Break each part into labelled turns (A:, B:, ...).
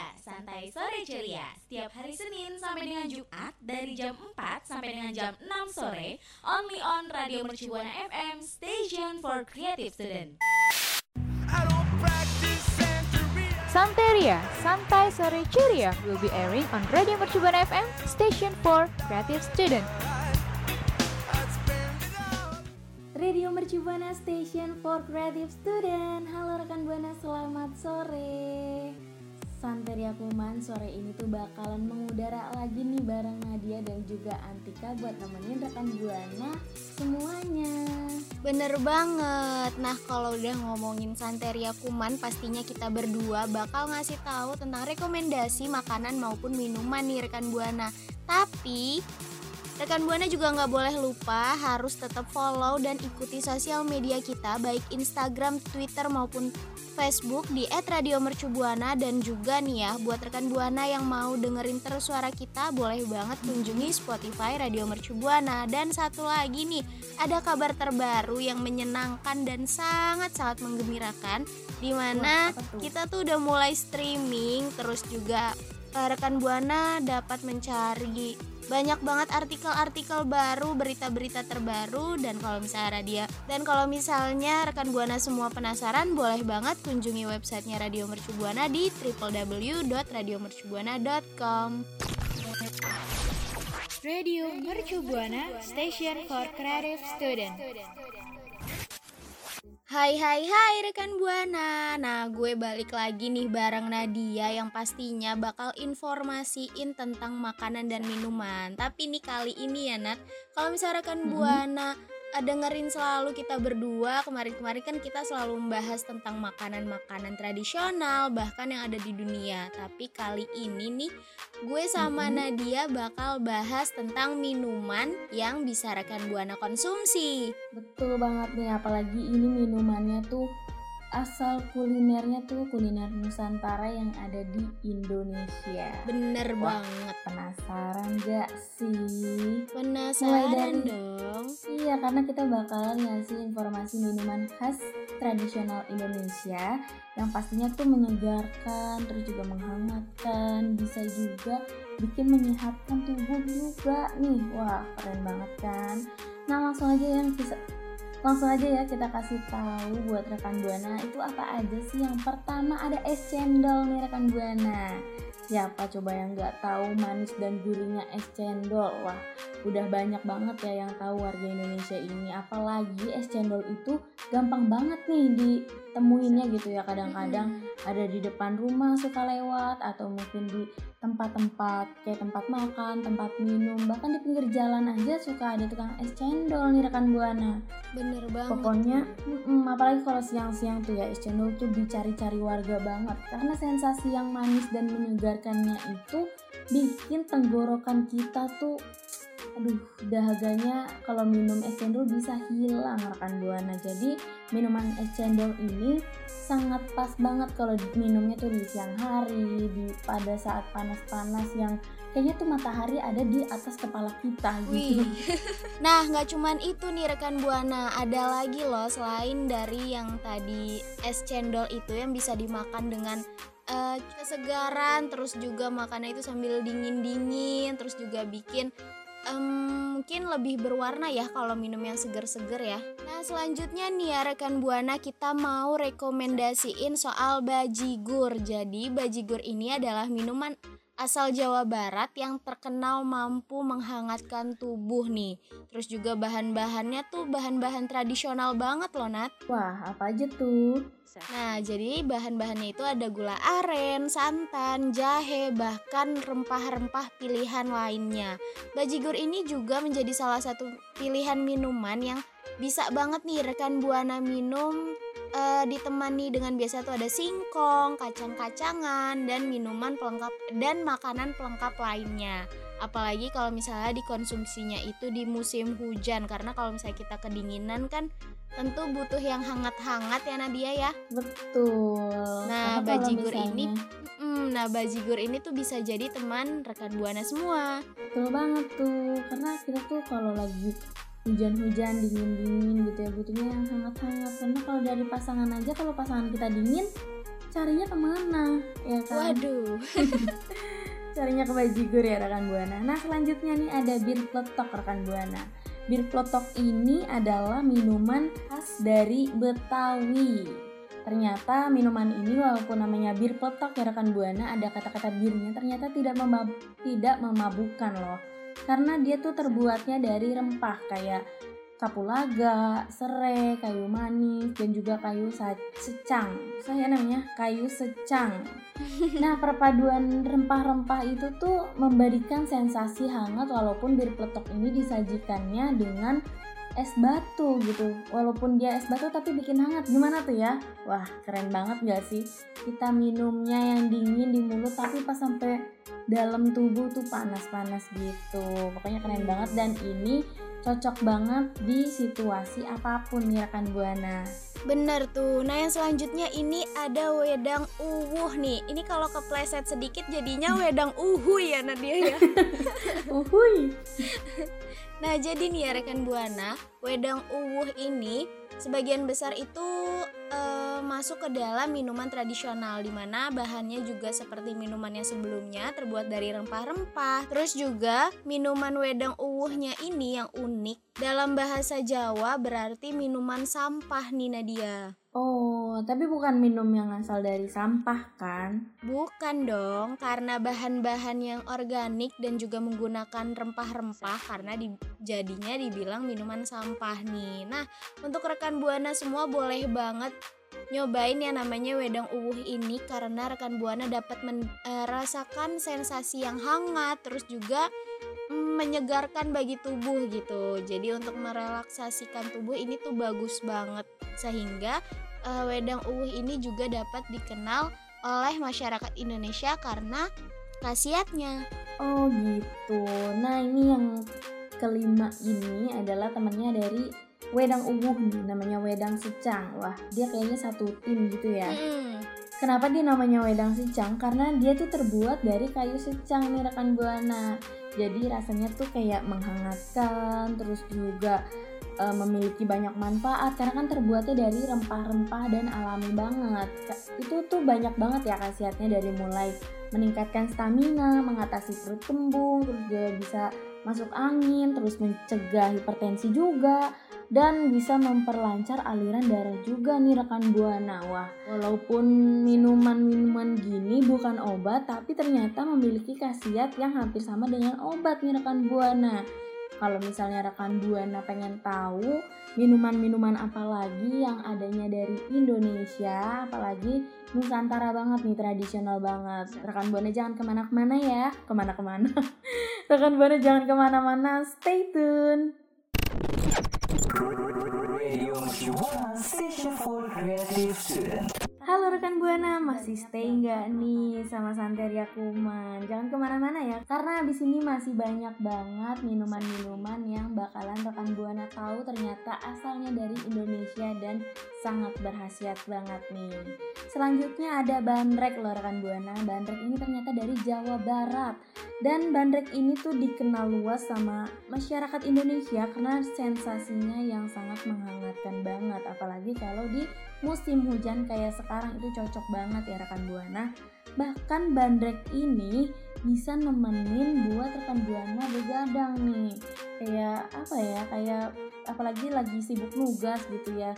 A: Ceria, santai sore ceria. Setiap hari Senin sampai dengan Jumat dari jam 4 sampai dengan jam 6 sore, only on Radio Mercubuana FM, station for creative student.
B: Santeria, Santai Sore Ceria will be airing on Radio Mercubuana FM, station for creative student.
C: Radio Mercubuana Station for Creative Student Halo rekan Buana, selamat sore Santeria Kuman sore ini tuh bakalan mengudara lagi nih bareng Nadia dan juga Antika buat nemenin rekan Buana semuanya
D: Bener banget. Nah, kalau udah ngomongin Santeria Kuman, pastinya kita berdua bakal ngasih tahu tentang rekomendasi makanan maupun minuman nih rekan Buana. Tapi Rekan Buana juga nggak boleh lupa harus tetap follow dan ikuti sosial media kita baik Instagram, Twitter maupun Facebook di @radiomercubuana. Dan juga nih ya buat rekan Buana yang mau dengerin terus suara kita boleh banget kunjungi Spotify Radio Mercubuana dan satu lagi nih ada kabar terbaru yang menyenangkan dan sangat-sangat menggembirakan di mana kita tuh udah mulai streaming terus juga uh, rekan Buana dapat mencari banyak banget artikel-artikel baru, berita-berita terbaru dan kalau misalnya radio dan kalau misalnya rekan Buana semua penasaran boleh banget kunjungi websitenya Radio Mercu Buana di www.radiomercubuana.com.
B: Radio Mercu Buana, station for creative student.
D: Hai hai hai rekan Buana Nah gue balik lagi nih bareng Nadia yang pastinya bakal informasiin tentang makanan dan minuman Tapi nih kali ini ya Nat Kalau misalnya rekan
C: Hmm.
D: Buana dengerin selalu kita berdua. Kemarin-kemarin kan kita selalu membahas tentang makanan-makanan tradisional Bahkan yang ada di dunia. Tapi kali ini nih gue sama
C: Mhm.
D: Nadia bakal bahas tentang minuman yang bisa rekan Buana konsumsi.
C: Betul banget nih apalagi ini minumannya tuh asal kulinernya tuh kuliner Nusantara yang ada di Indonesia
D: Bener
C: Wah.
D: banget
C: Penasaran gak sih?
D: Penasaran
C: dari-
D: dong.
C: Iya, karena kita bakalan ngasih informasi minuman khas tradisional Indonesia yang pastinya tuh menyegarkan, terus juga menghangatkan, bisa juga bikin menyehatkan tubuh juga nih. Wah, keren banget kan? Nah, langsung aja yang bisa Langsung aja ya kita kasih tahu buat rekan Buana itu apa aja sih. Yang pertama ada es cendol nih rekan Buana. Siapa coba yang nggak tahu manis dan gurihnya es cendol? Wah, udah banyak banget ya yang tahu warga Indonesia ini apalagi es cendol itu gampang banget nih ditemuinnya gitu ya kadang-kadang ada di depan rumah suka lewat atau mungkin di tempat-tempat kayak tempat makan, tempat minum, bahkan di pinggir jalan aja suka ada tukang es cendol nih rekan buana.
D: Bener banget.
C: Pokoknya, mm-mm, apalagi kalau siang-siang tuh ya es cendol tuh dicari-cari warga banget karena sensasi yang manis dan menyegarkannya itu bikin tenggorokan kita tuh aduh dahaganya kalau minum es cendol bisa hilang rekan buana. Jadi minuman es cendol ini sangat pas banget kalau minumnya tuh di siang hari di pada saat panas-panas yang kayaknya tuh matahari ada di atas kepala kita gitu.
D: Wih. Nah, nggak cuman itu nih rekan Buana, ada lagi loh selain dari yang tadi es cendol itu yang bisa dimakan dengan eh, kesegaran, terus juga makannya itu sambil dingin-dingin, terus juga bikin em, mungkin lebih berwarna ya kalau minum yang seger-seger ya. Nah, selanjutnya nih ya rekan Buana kita mau rekomendasiin soal bajigur. Jadi, bajigur ini adalah minuman asal Jawa Barat yang terkenal mampu menghangatkan tubuh nih. Terus juga bahan-bahannya tuh bahan-bahan tradisional banget loh Nat.
C: wah apa aja tuh
D: Nah, jadi bahan-bahannya itu ada gula aren, santan, jahe, bahkan rempah-rempah pilihan lainnya. Bajigur ini juga menjadi salah satu pilihan minuman yang bisa banget nih rekan buana minum eh, ditemani dengan biasa tuh ada singkong, kacang-kacangan dan minuman pelengkap dan makanan pelengkap lainnya. Apalagi kalau misalnya dikonsumsinya itu di musim hujan karena kalau misalnya kita kedinginan kan tentu butuh yang hangat-hangat ya Nadia ya.
C: betul
D: Nah, bajigur
C: misalnya-
D: ini Mm, nah bajigur ini tuh bisa jadi teman rekan buana semua.
C: Betul banget tuh, karena kita tuh kalau lagi hujan-hujan dingin-dingin gitu ya. Butuhnya yang hangat-hangat. Karena kalau dari pasangan aja kalau pasangan kita dingin carinya ke mana? Ya kan?
D: Waduh.
C: carinya ke bajigur ya rekan buana. Nah selanjutnya nih ada bir peletok rekan buana. Bir peletok ini adalah minuman khas dari Betawi. Ternyata minuman ini walaupun namanya bir peletok ya rekan buana ada kata-kata birnya ternyata tidak memab tidak memabukkan loh karena dia tuh terbuatnya dari rempah kayak kapulaga, serai, kayu manis, dan juga kayu secang. Saya namanya kayu secang. Nah, perpaduan rempah-rempah itu tuh memberikan sensasi hangat walaupun bir peletok ini disajikannya dengan es batu gitu. Walaupun dia es batu tapi bikin hangat. Gimana tuh ya? Wah, keren banget gak sih? Kita minumnya yang dingin di mulut tapi pas sampai dalam tubuh tuh panas-panas gitu. Pokoknya keren banget dan ini cocok banget di situasi apa pun ya rekan buana.
D: Bener tuh. Nah yang selanjutnya ini ada wedang uwuh nih. Ini kalau kepleset sedikit jadinya wedang uhu ya Nadia ya.
C: Uhuy.
D: Nah jadi nih ya rekan buana, wedang uwuh ini sebagian besar itu eh, masuk ke dalam minuman tradisional di mana bahannya juga seperti minuman yang sebelumnya terbuat dari rempah-rempah. Terus juga minuman wedang uwuhnya ini yang unik dalam bahasa Jawa berarti minuman sampah nih Nadia.
C: Oh, tapi bukan minum yang asal dari sampah kan?
D: Bukan dong, karena bahan-bahan yang organik dan juga menggunakan rempah-rempah karena di, jadinya dibilang minuman sampah nih. Nah, untuk rekan Buana semua boleh banget nyobain yang namanya wedang uwuh ini karena rekan Buana dapat merasakan sensasi yang hangat terus juga mm, menyegarkan bagi tubuh gitu. Jadi untuk merelaksasikan tubuh ini tuh bagus banget sehingga eh, wedang uwuh ini juga dapat dikenal oleh masyarakat Indonesia karena khasiatnya.
C: Oh gitu. Nah ini yang kelima ini adalah temannya dari Wedang Uwuh nih, namanya Wedang Secang. Wah dia kayaknya satu tim gitu ya.
D: Mm-mm.
C: Kenapa dia namanya wedang secang? Karena dia tuh terbuat dari kayu secang nih rekan buana. Jadi rasanya tuh kayak menghangatkan, terus juga e, memiliki banyak manfaat karena kan terbuatnya dari rempah-rempah dan alami banget. Itu tuh banyak banget ya khasiatnya dari mulai meningkatkan stamina, mengatasi perut kembung, terus juga bisa masuk angin, terus mencegah hipertensi juga dan bisa memperlancar aliran darah juga nih rekan buana. Wah, walaupun minuman-minuman gini bukan obat, tapi ternyata memiliki khasiat yang hampir sama dengan obat nih rekan buana. Kalau misalnya rekan buana pengen tahu minuman-minuman apa lagi yang adanya dari Indonesia, apalagi Nusantara banget nih, tradisional banget. Rekan buana jangan ke mana-kemana ya, ke mana-kemana. rekan buana jangan ke mana-mana, stay tune.
E: Radio Station for Creative Student.
C: Masih stay nggak nih sama Santeria Kuman? Jangan ke mana-mana ya, karena abis ini masih banyak banget minuman-minuman yang bakalan rekan Buana tahu ternyata asalnya dari Indonesia dan sangat berhasiat banget nih. Selanjutnya ada bandrek loh rekan Buana. Bandrek ini ternyata dari Jawa Barat. Dan bandrek ini tuh dikenal luas sama masyarakat Indonesia karena sensasinya yang sangat menghangatkan banget. Apalagi kalau di musim hujan kayak sekarang itu cocok banget ya rekan Buana. Bahkan bandrek ini bisa nemenin buat rekan Buana begadang nih. Kayak apa ya? Kayak apalagi lagi sibuk nugas gitu ya.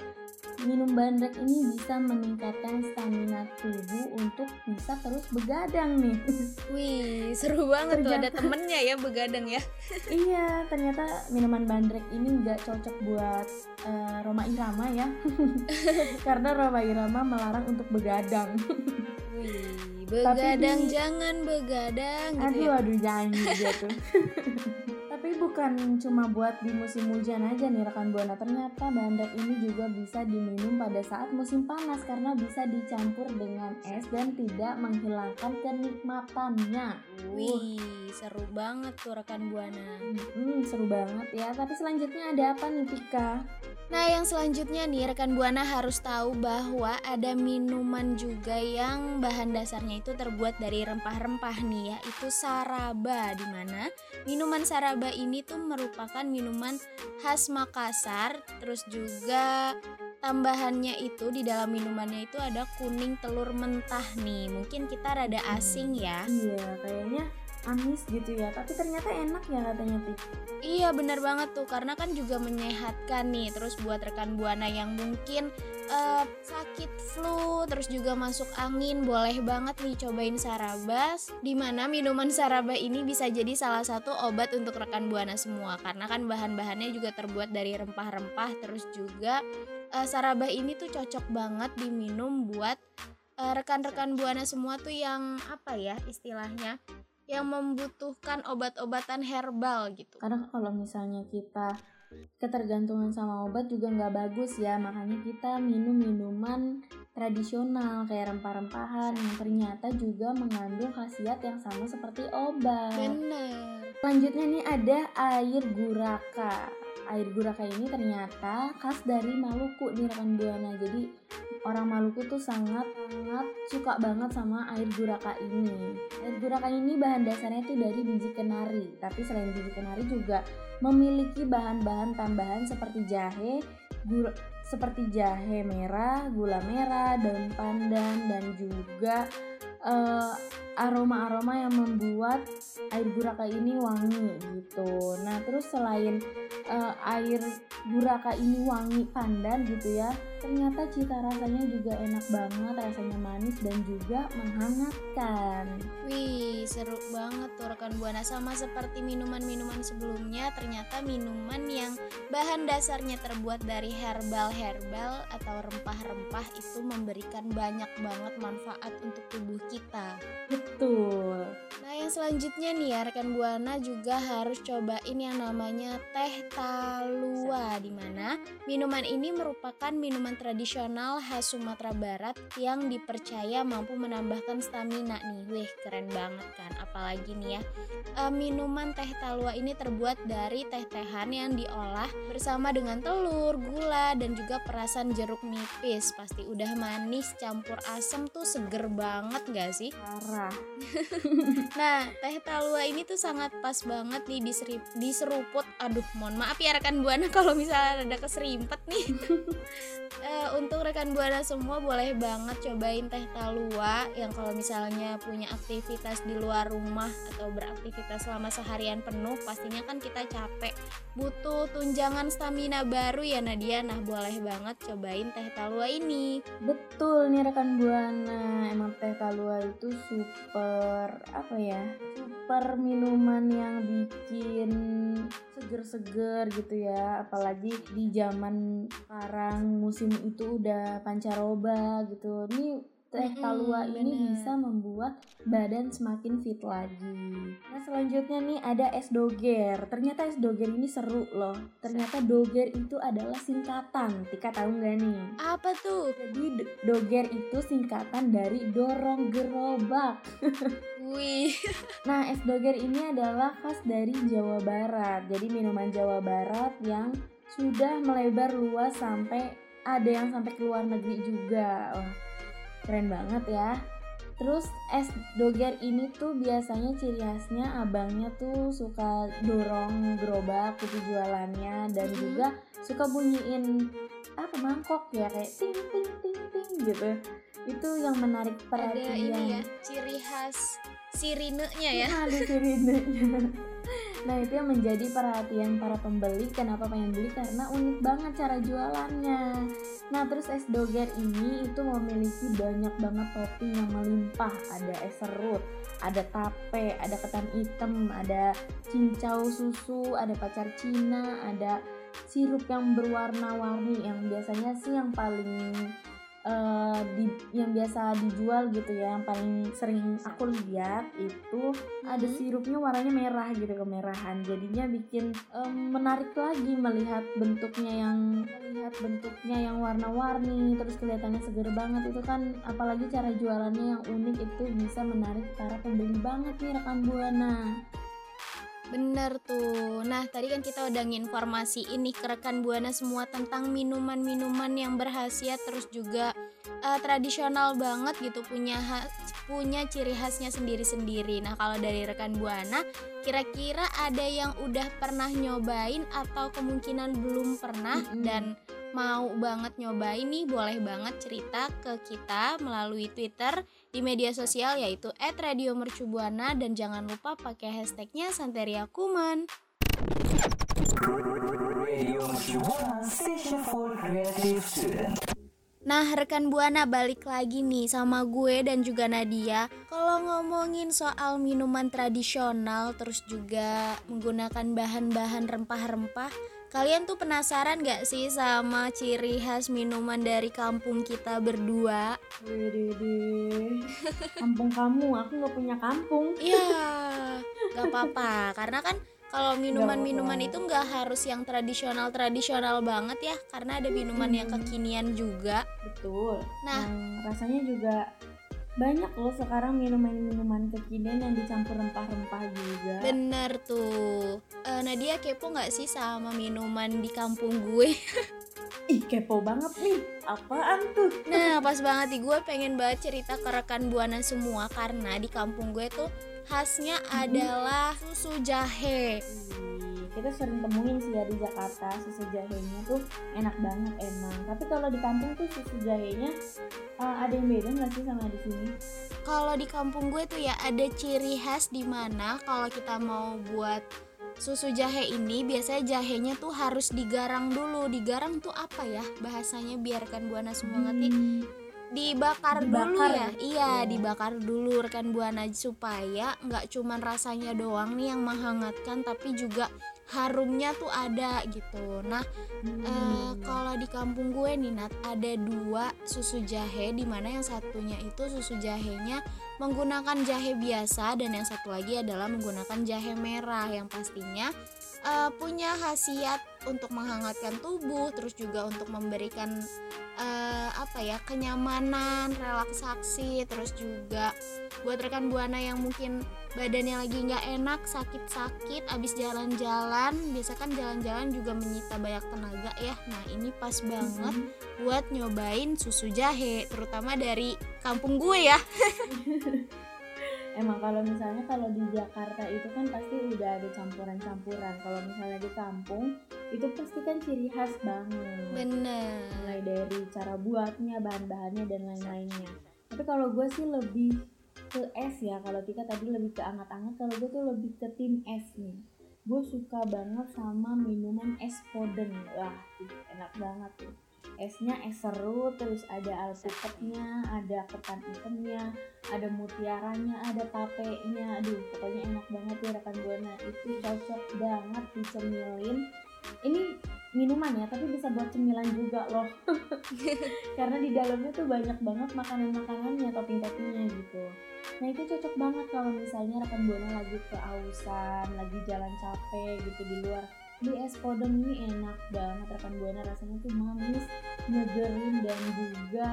C: Minum bandrek ini bisa meningkatkan stamina tubuh untuk bisa terus begadang nih.
D: Wih, seru banget tuh ada
C: Ternyata-
D: temennya ya begadang ya.
C: iya, ternyata minuman bandrek ini nggak cocok buat eh, Roma Irama ya. Karena Roma Irama melarang untuk begadang.
D: Wih, begadang
C: di-
D: jangan begadang gitu
C: aduh
D: ya.
C: aduh jangan gitu tapi bukan cuma buat di musim hujan aja nih rekan buana ternyata bandrek ini juga bisa diminum pada saat musim panas karena bisa dicampur dengan es dan tidak menghilangkan kenikmatannya
D: Wih, seru banget tuh rekan Buana.
C: Hmm, seru banget ya tapi selanjutnya ada apa nih Tika?
D: Nah, yang selanjutnya nih rekan Buana harus tahu bahwa ada minuman juga yang bahan dasarnya itu terbuat dari rempah-rempah nih yaitu saraba di mana minuman saraba ini tuh merupakan minuman khas Makassar terus juga tambahannya itu di dalam minumannya itu ada kuning telur mentah nih. Mungkin kita rada asing ya.
C: Iya, kayaknya amis gitu ya. Tapi ternyata enak ya katanya Tik.
D: Iya bener banget tuh karena kan juga menyehatkan nih terus buat rekan buana yang mungkin eh, sakit flu terus juga masuk angin boleh banget nih cobain sarabas di mana minuman saraba ini bisa jadi salah satu obat untuk rekan buana semua karena kan bahan-bahannya juga terbuat dari rempah-rempah terus juga eh, saraba ini tuh cocok banget diminum buat eh, rekan-rekan buana semua tuh yang apa ya istilahnya yang membutuhkan obat-obatan herbal gitu.
C: Karena kalau misalnya kita ketergantungan sama obat juga nggak bagus ya. Makanya kita minum minuman tradisional kayak rempah-rempahan yang ternyata juga mengandung khasiat yang sama seperti obat.
D: Bener.
C: Selanjutnya nih ada air guraka. Air guraka ini ternyata khas dari Maluku nih rekan buana. Jadi orang Maluku tuh sangat sangat suka banget sama air guraka ini. Air guraka ini bahan dasarnya tuh dari biji kenari. Tapi selain biji kenari juga memiliki bahan-bahan tambahan seperti jahe, seperti jahe merah, gula merah, daun pandan dan juga eh, aroma-aroma yang membuat air guraka ini wangi gitu. Nah, terus selain eh, air guraka ini wangi pandan gitu ya, ternyata cita rasanya juga enak banget, rasanya manis dan juga menghangatkan.
D: Wih, seru banget tuh rekan Buana sama seperti minuman-minuman sebelumnya, ternyata minuman yang bahan dasarnya terbuat dari herbal-herbal atau rempah-rempah itu memberikan banyak banget manfaat untuk tubuh kita.
C: Betul.
D: Nah, yang selanjutnya nih ya rekan Buana juga harus cobain yang namanya teh talua di mana minuman ini merupakan minuman tradisional khas Sumatera Barat yang dipercaya mampu menambahkan stamina nih. Wih, keren banget kan. Apalagi nih ya. eh, minuman teh talua ini terbuat dari teh-tehan yang diolah bersama dengan telur, gula dan juga perasan jeruk nipis. Pasti udah manis campur asam tuh seger banget gak sih?
C: Parah.
D: Nah, teh talua ini tuh sangat pas banget nih diseruput. Aduh, mohon maaf ya rekan buana kalau misalnya ada keserimpet nih. Eh, untuk rekan buana semua boleh banget cobain teh talua yang kalau misalnya punya aktivitas di luar rumah atau beraktivitas selama seharian penuh, pastinya kan kita capek, butuh tunjangan stamina baru ya Nadia. Nah, boleh banget cobain teh talua ini.
C: Betul nih rekan buana, emang teh talua itu super apa ya? Super minuman yang bikin seger-seger gitu ya, apalagi di zaman sekarang musim itu udah pancaroba gitu. Ini teh
D: Mm-mm,
C: talua ini
D: bener.
C: bisa membuat badan semakin fit lagi. Nah selanjutnya nih ada es doger. Ternyata es doger ini seru loh. Ternyata doger itu adalah singkatan. Tika tahu nggak nih?
D: Apa tuh?
C: Jadi doger itu singkatan dari dorong gerobak.
D: Wih,
C: Nah, es doger ini adalah khas dari Jawa Barat. Jadi minuman Jawa Barat yang sudah melebar luas sampai ada yang sampai ke luar negeri juga. Wah, keren banget ya. Terus es doger ini tuh biasanya ciri khasnya abangnya tuh suka dorong gerobak gitu jualannya dan
D: Mhm.
C: juga suka bunyiin apa mangkok ya kayak ting ting ting ting gitu. Itu yang menarik
D: ada
C: perhatian.
D: ini ya, ciri khas sirinenya ya.
C: ada sirinenya. Nah itu yang menjadi perhatian para pembeli Kenapa pengen beli? Karena unik banget cara jualannya Nah terus es doger ini itu memiliki banyak banget topping yang melimpah Ada es serut, ada tape, ada ketan hitam, ada cincau susu, ada pacar Cina, ada sirup yang berwarna-warni Yang biasanya sih yang paling eh, di, yang biasa dijual gitu ya yang paling sering aku lihat itu ada
D: Mhm.
C: sirupnya warnanya merah gitu kemerahan. Jadinya bikin em, menarik lagi melihat bentuknya yang melihat bentuknya yang warna-warni terus kelihatannya seger banget. Itu kan apalagi cara jualannya yang unik itu bisa menarik para pembeli banget nih rekan buana
D: Bener tuh. Nah, tadi kan kita udah nginformasi ini ke rekan Buana semua tentang minuman-minuman yang berhasiat terus juga eh, tradisional banget gitu punya punya ciri khasnya sendiri-sendiri. Nah, kalau dari rekan Buana, kira-kira ada yang udah pernah nyobain atau kemungkinan belum pernah
C: Mm-mm.
D: dan mau banget nyobain nih boleh banget cerita ke kita melalui Twitter di media sosial yaitu @radiomercubuana dan jangan lupa pakai hashtagnya Santeria Kuman. Nah, rekan Buana balik lagi nih sama gue dan juga Nadia. Kalau ngomongin soal minuman tradisional terus juga menggunakan bahan-bahan rempah-rempah, kalian tuh penasaran gak sih sama ciri khas minuman dari kampung kita berdua?
C: Kampung kamu, aku nggak punya kampung.
D: Iya, gak apa-apa karena kan kalau minuman-minuman itu nggak harus yang tradisional-tradisional banget ya, karena ada minuman yang
C: Mm-mm.
D: kekinian juga.
C: Betul.
D: Nah.
C: Yang rasanya juga banyak loh sekarang minuman-minuman kekinian yang dicampur rempah-rempah juga.
D: Bener tuh. Eh, Nadia kepo nggak sih sama minuman di kampung gue?
C: Ih, kepo banget nih. Apaan tuh?
D: Nah, pas banget nih gue pengen banget cerita ke rekan buana semua karena di kampung gue tuh khasnya adalah susu jahe.
C: Ih, Kita sering temuin sih ya di Jakarta susu jahenya tuh enak banget emang. Tapi kalau di kampung tuh susu jahenya eh, ada yang beda nggak sih sama di sini?
D: Kalau di kampung gue tuh ya ada ciri khas di mana kalau kita mau buat susu jahe ini biasanya jahenya tuh harus digarang dulu. Digarang tuh apa ya bahasanya biarkan buana semua ngerti?
C: Hmm,
D: dibakar, dulu
C: Dibakar.
D: ya iya
C: Iya.
D: dibakar dulu rekan buana supaya nggak cuman rasanya doang nih yang menghangatkan tapi juga harumnya tuh ada gitu. Nah
C: hmm,
D: eh, kalau di kampung gue nih Nat ada dua susu jahe di mana yang satunya itu susu jahenya menggunakan jahe biasa dan yang satu lagi adalah menggunakan jahe merah yang pastinya eh, punya khasiat untuk menghangatkan tubuh terus juga untuk memberikan eh, apa ya kenyamanan relaksasi terus juga buat rekan buana yang mungkin badannya lagi nggak enak sakit-sakit abis jalan-jalan biasa kan jalan-jalan juga menyita banyak tenaga ya nah ini pas banget buat nyobain susu jahe terutama dari kampung gue ya
C: Emang kalau misalnya kalau di Jakarta itu kan pasti udah ada campuran-campuran. Kalau misalnya di kampung itu pasti kan ciri khas banget.
D: bener
C: Mulai dari cara buatnya, bahan-bahannya dan lain-lainnya. Tapi kalau gue sih lebih ke es ya. Kalau Tika tadi lebih ke anget-anget, kalau gue tuh lebih ke tim es nih. Gue suka banget sama minuman es podeng. Wah, enak banget tuh. Esnya es serut, terus ada alpukatnya, ada ketan hitamnya, ada mutiaranya, ada tapenya. Aduh, pokoknya enak banget ya rekan buana. Itu cocok banget dicemilin. Ini minuman ya, tapi bisa buat cemilan juga loh. Karena di dalamnya tuh banyak banget makanan-makanannya, topping-toppingnya gitu. Nah itu cocok banget kalau misalnya rekan buana lagi kehausan, lagi jalan capek gitu di luar. Beli es podeng ini enak banget rekan buana rasanya tuh manis, nyegerin dan juga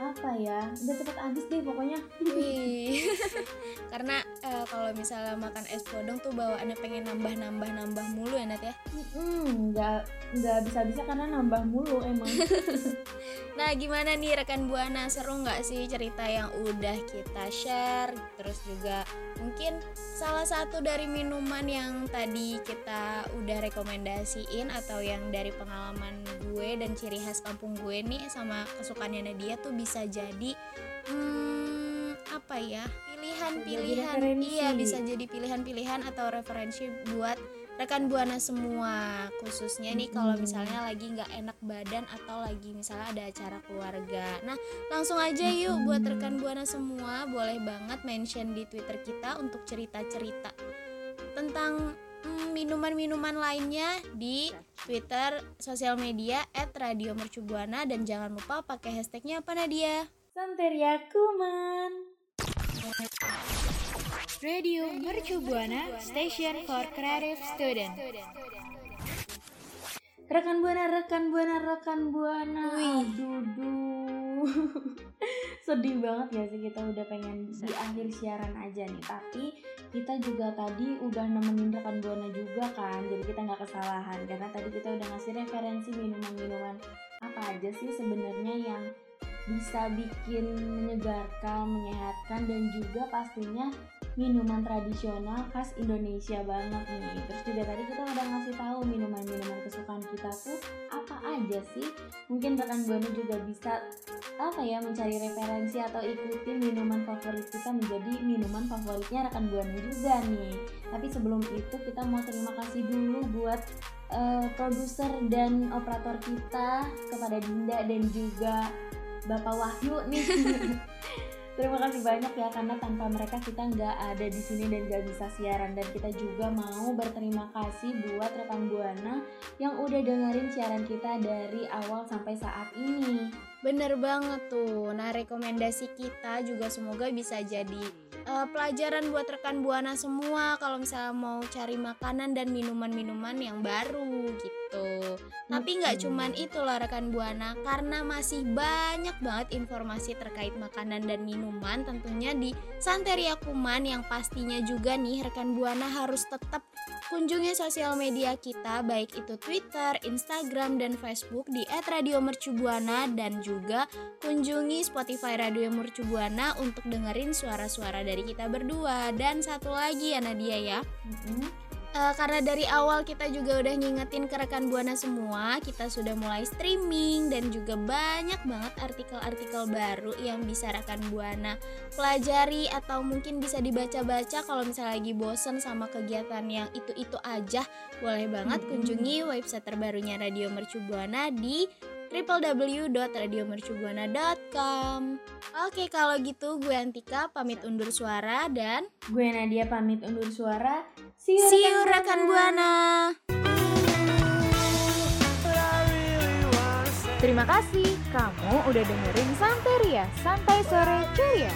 C: apa ya udah cepet habis deh pokoknya.
D: Wih, karena eh, kalau misalnya makan es podong tuh bawaannya pengen nambah nambah nambah mulu ya Nat ya.
C: Hmm, nggak nggak bisa-bisa karena nambah mulu emang.
D: Nah gimana nih rekan buana seru nggak sih cerita yang udah kita share? Terus juga mungkin salah satu dari minuman yang tadi kita udah rekomendasiin atau yang dari pengalaman gue dan ciri khas kampung gue nih sama kesukaannya Nadia tuh bisa jadi hmm, apa ya pilihan-pilihan. Iya bisa jadi pilihan-pilihan atau referensi buat rekan buana semua. Khususnya nih kalau
C: Mm-mm.
D: misalnya lagi nggak enak badan atau lagi misalnya ada acara keluarga. Nah langsung aja yuk buat rekan buana semua boleh banget mention di twitter kita untuk cerita-cerita tentang mm, minuman-minuman lainnya di twitter sosial media @radiomercubuana dan jangan lupa pakai hashtagnya apa Nadia
C: Santeria Kuman.
B: Radio Mercu Buana Station for Creative Student.
C: Rekan buana, rekan buana, rekan buana.
D: Wih.
C: Aduh, duh. Sedih banget ya sih kita udah pengen di akhir siaran aja nih. Tapi kita juga tadi udah nemenin rekan buana juga kan. Jadi kita nggak kesalahan karena tadi kita udah ngasih referensi minuman-minuman apa aja sih sebenarnya yang bisa bikin menyegarkan, menyehatkan dan juga pastinya minuman tradisional khas Indonesia banget nih. Terus juga tadi kita udah ngasih tahu minuman-minuman kesukaan kita tuh apa aja sih. Mungkin rekan buana juga bisa apa ya mencari referensi atau ikuti minuman favorit kita menjadi minuman favoritnya rekan buana juga nih. Tapi sebelum itu kita mau terima kasih dulu buat uh, produser dan operator kita kepada Dinda dan juga Bapak Wahyu nih. Terima kasih banyak ya karena tanpa mereka kita nggak ada di sini dan nggak bisa siaran dan kita juga mau berterima kasih buat rekan buana yang udah dengerin siaran kita dari awal sampai saat ini.
D: Bener banget tuh. Nah rekomendasi kita juga semoga bisa jadi uh, pelajaran buat rekan buana semua kalau misalnya mau cari makanan dan minuman-minuman yang baru gitu. Tapi nggak cuman itu loh rekan buana, karena masih banyak banget informasi terkait makanan dan minuman tentunya di Santeria Kuman yang pastinya juga nih rekan buana harus tetap kunjungi sosial media kita baik itu Twitter, Instagram, dan Facebook di @radiomercubuana dan juga kunjungi Spotify Radio Mercubuana untuk dengerin suara-suara dari kita berdua. Dan satu lagi ya Nadia ya. Uh, karena dari awal kita juga udah ngingetin ke rekan buana semua, kita sudah mulai streaming dan juga banyak banget artikel-artikel baru yang bisa rekan buana pelajari atau mungkin bisa dibaca-baca kalau misalnya lagi bosen sama kegiatan yang itu-itu aja, boleh banget kunjungi website terbarunya Radio Mercu Buana di www.radiomercubuana.com Oke kalau gitu gue Antika pamit undur suara dan
C: Gue Nadia pamit undur suara.
D: See you, See you rekan Buana.
B: Terima kasih. Kamu udah dengerin Santeria Santai Sore Curia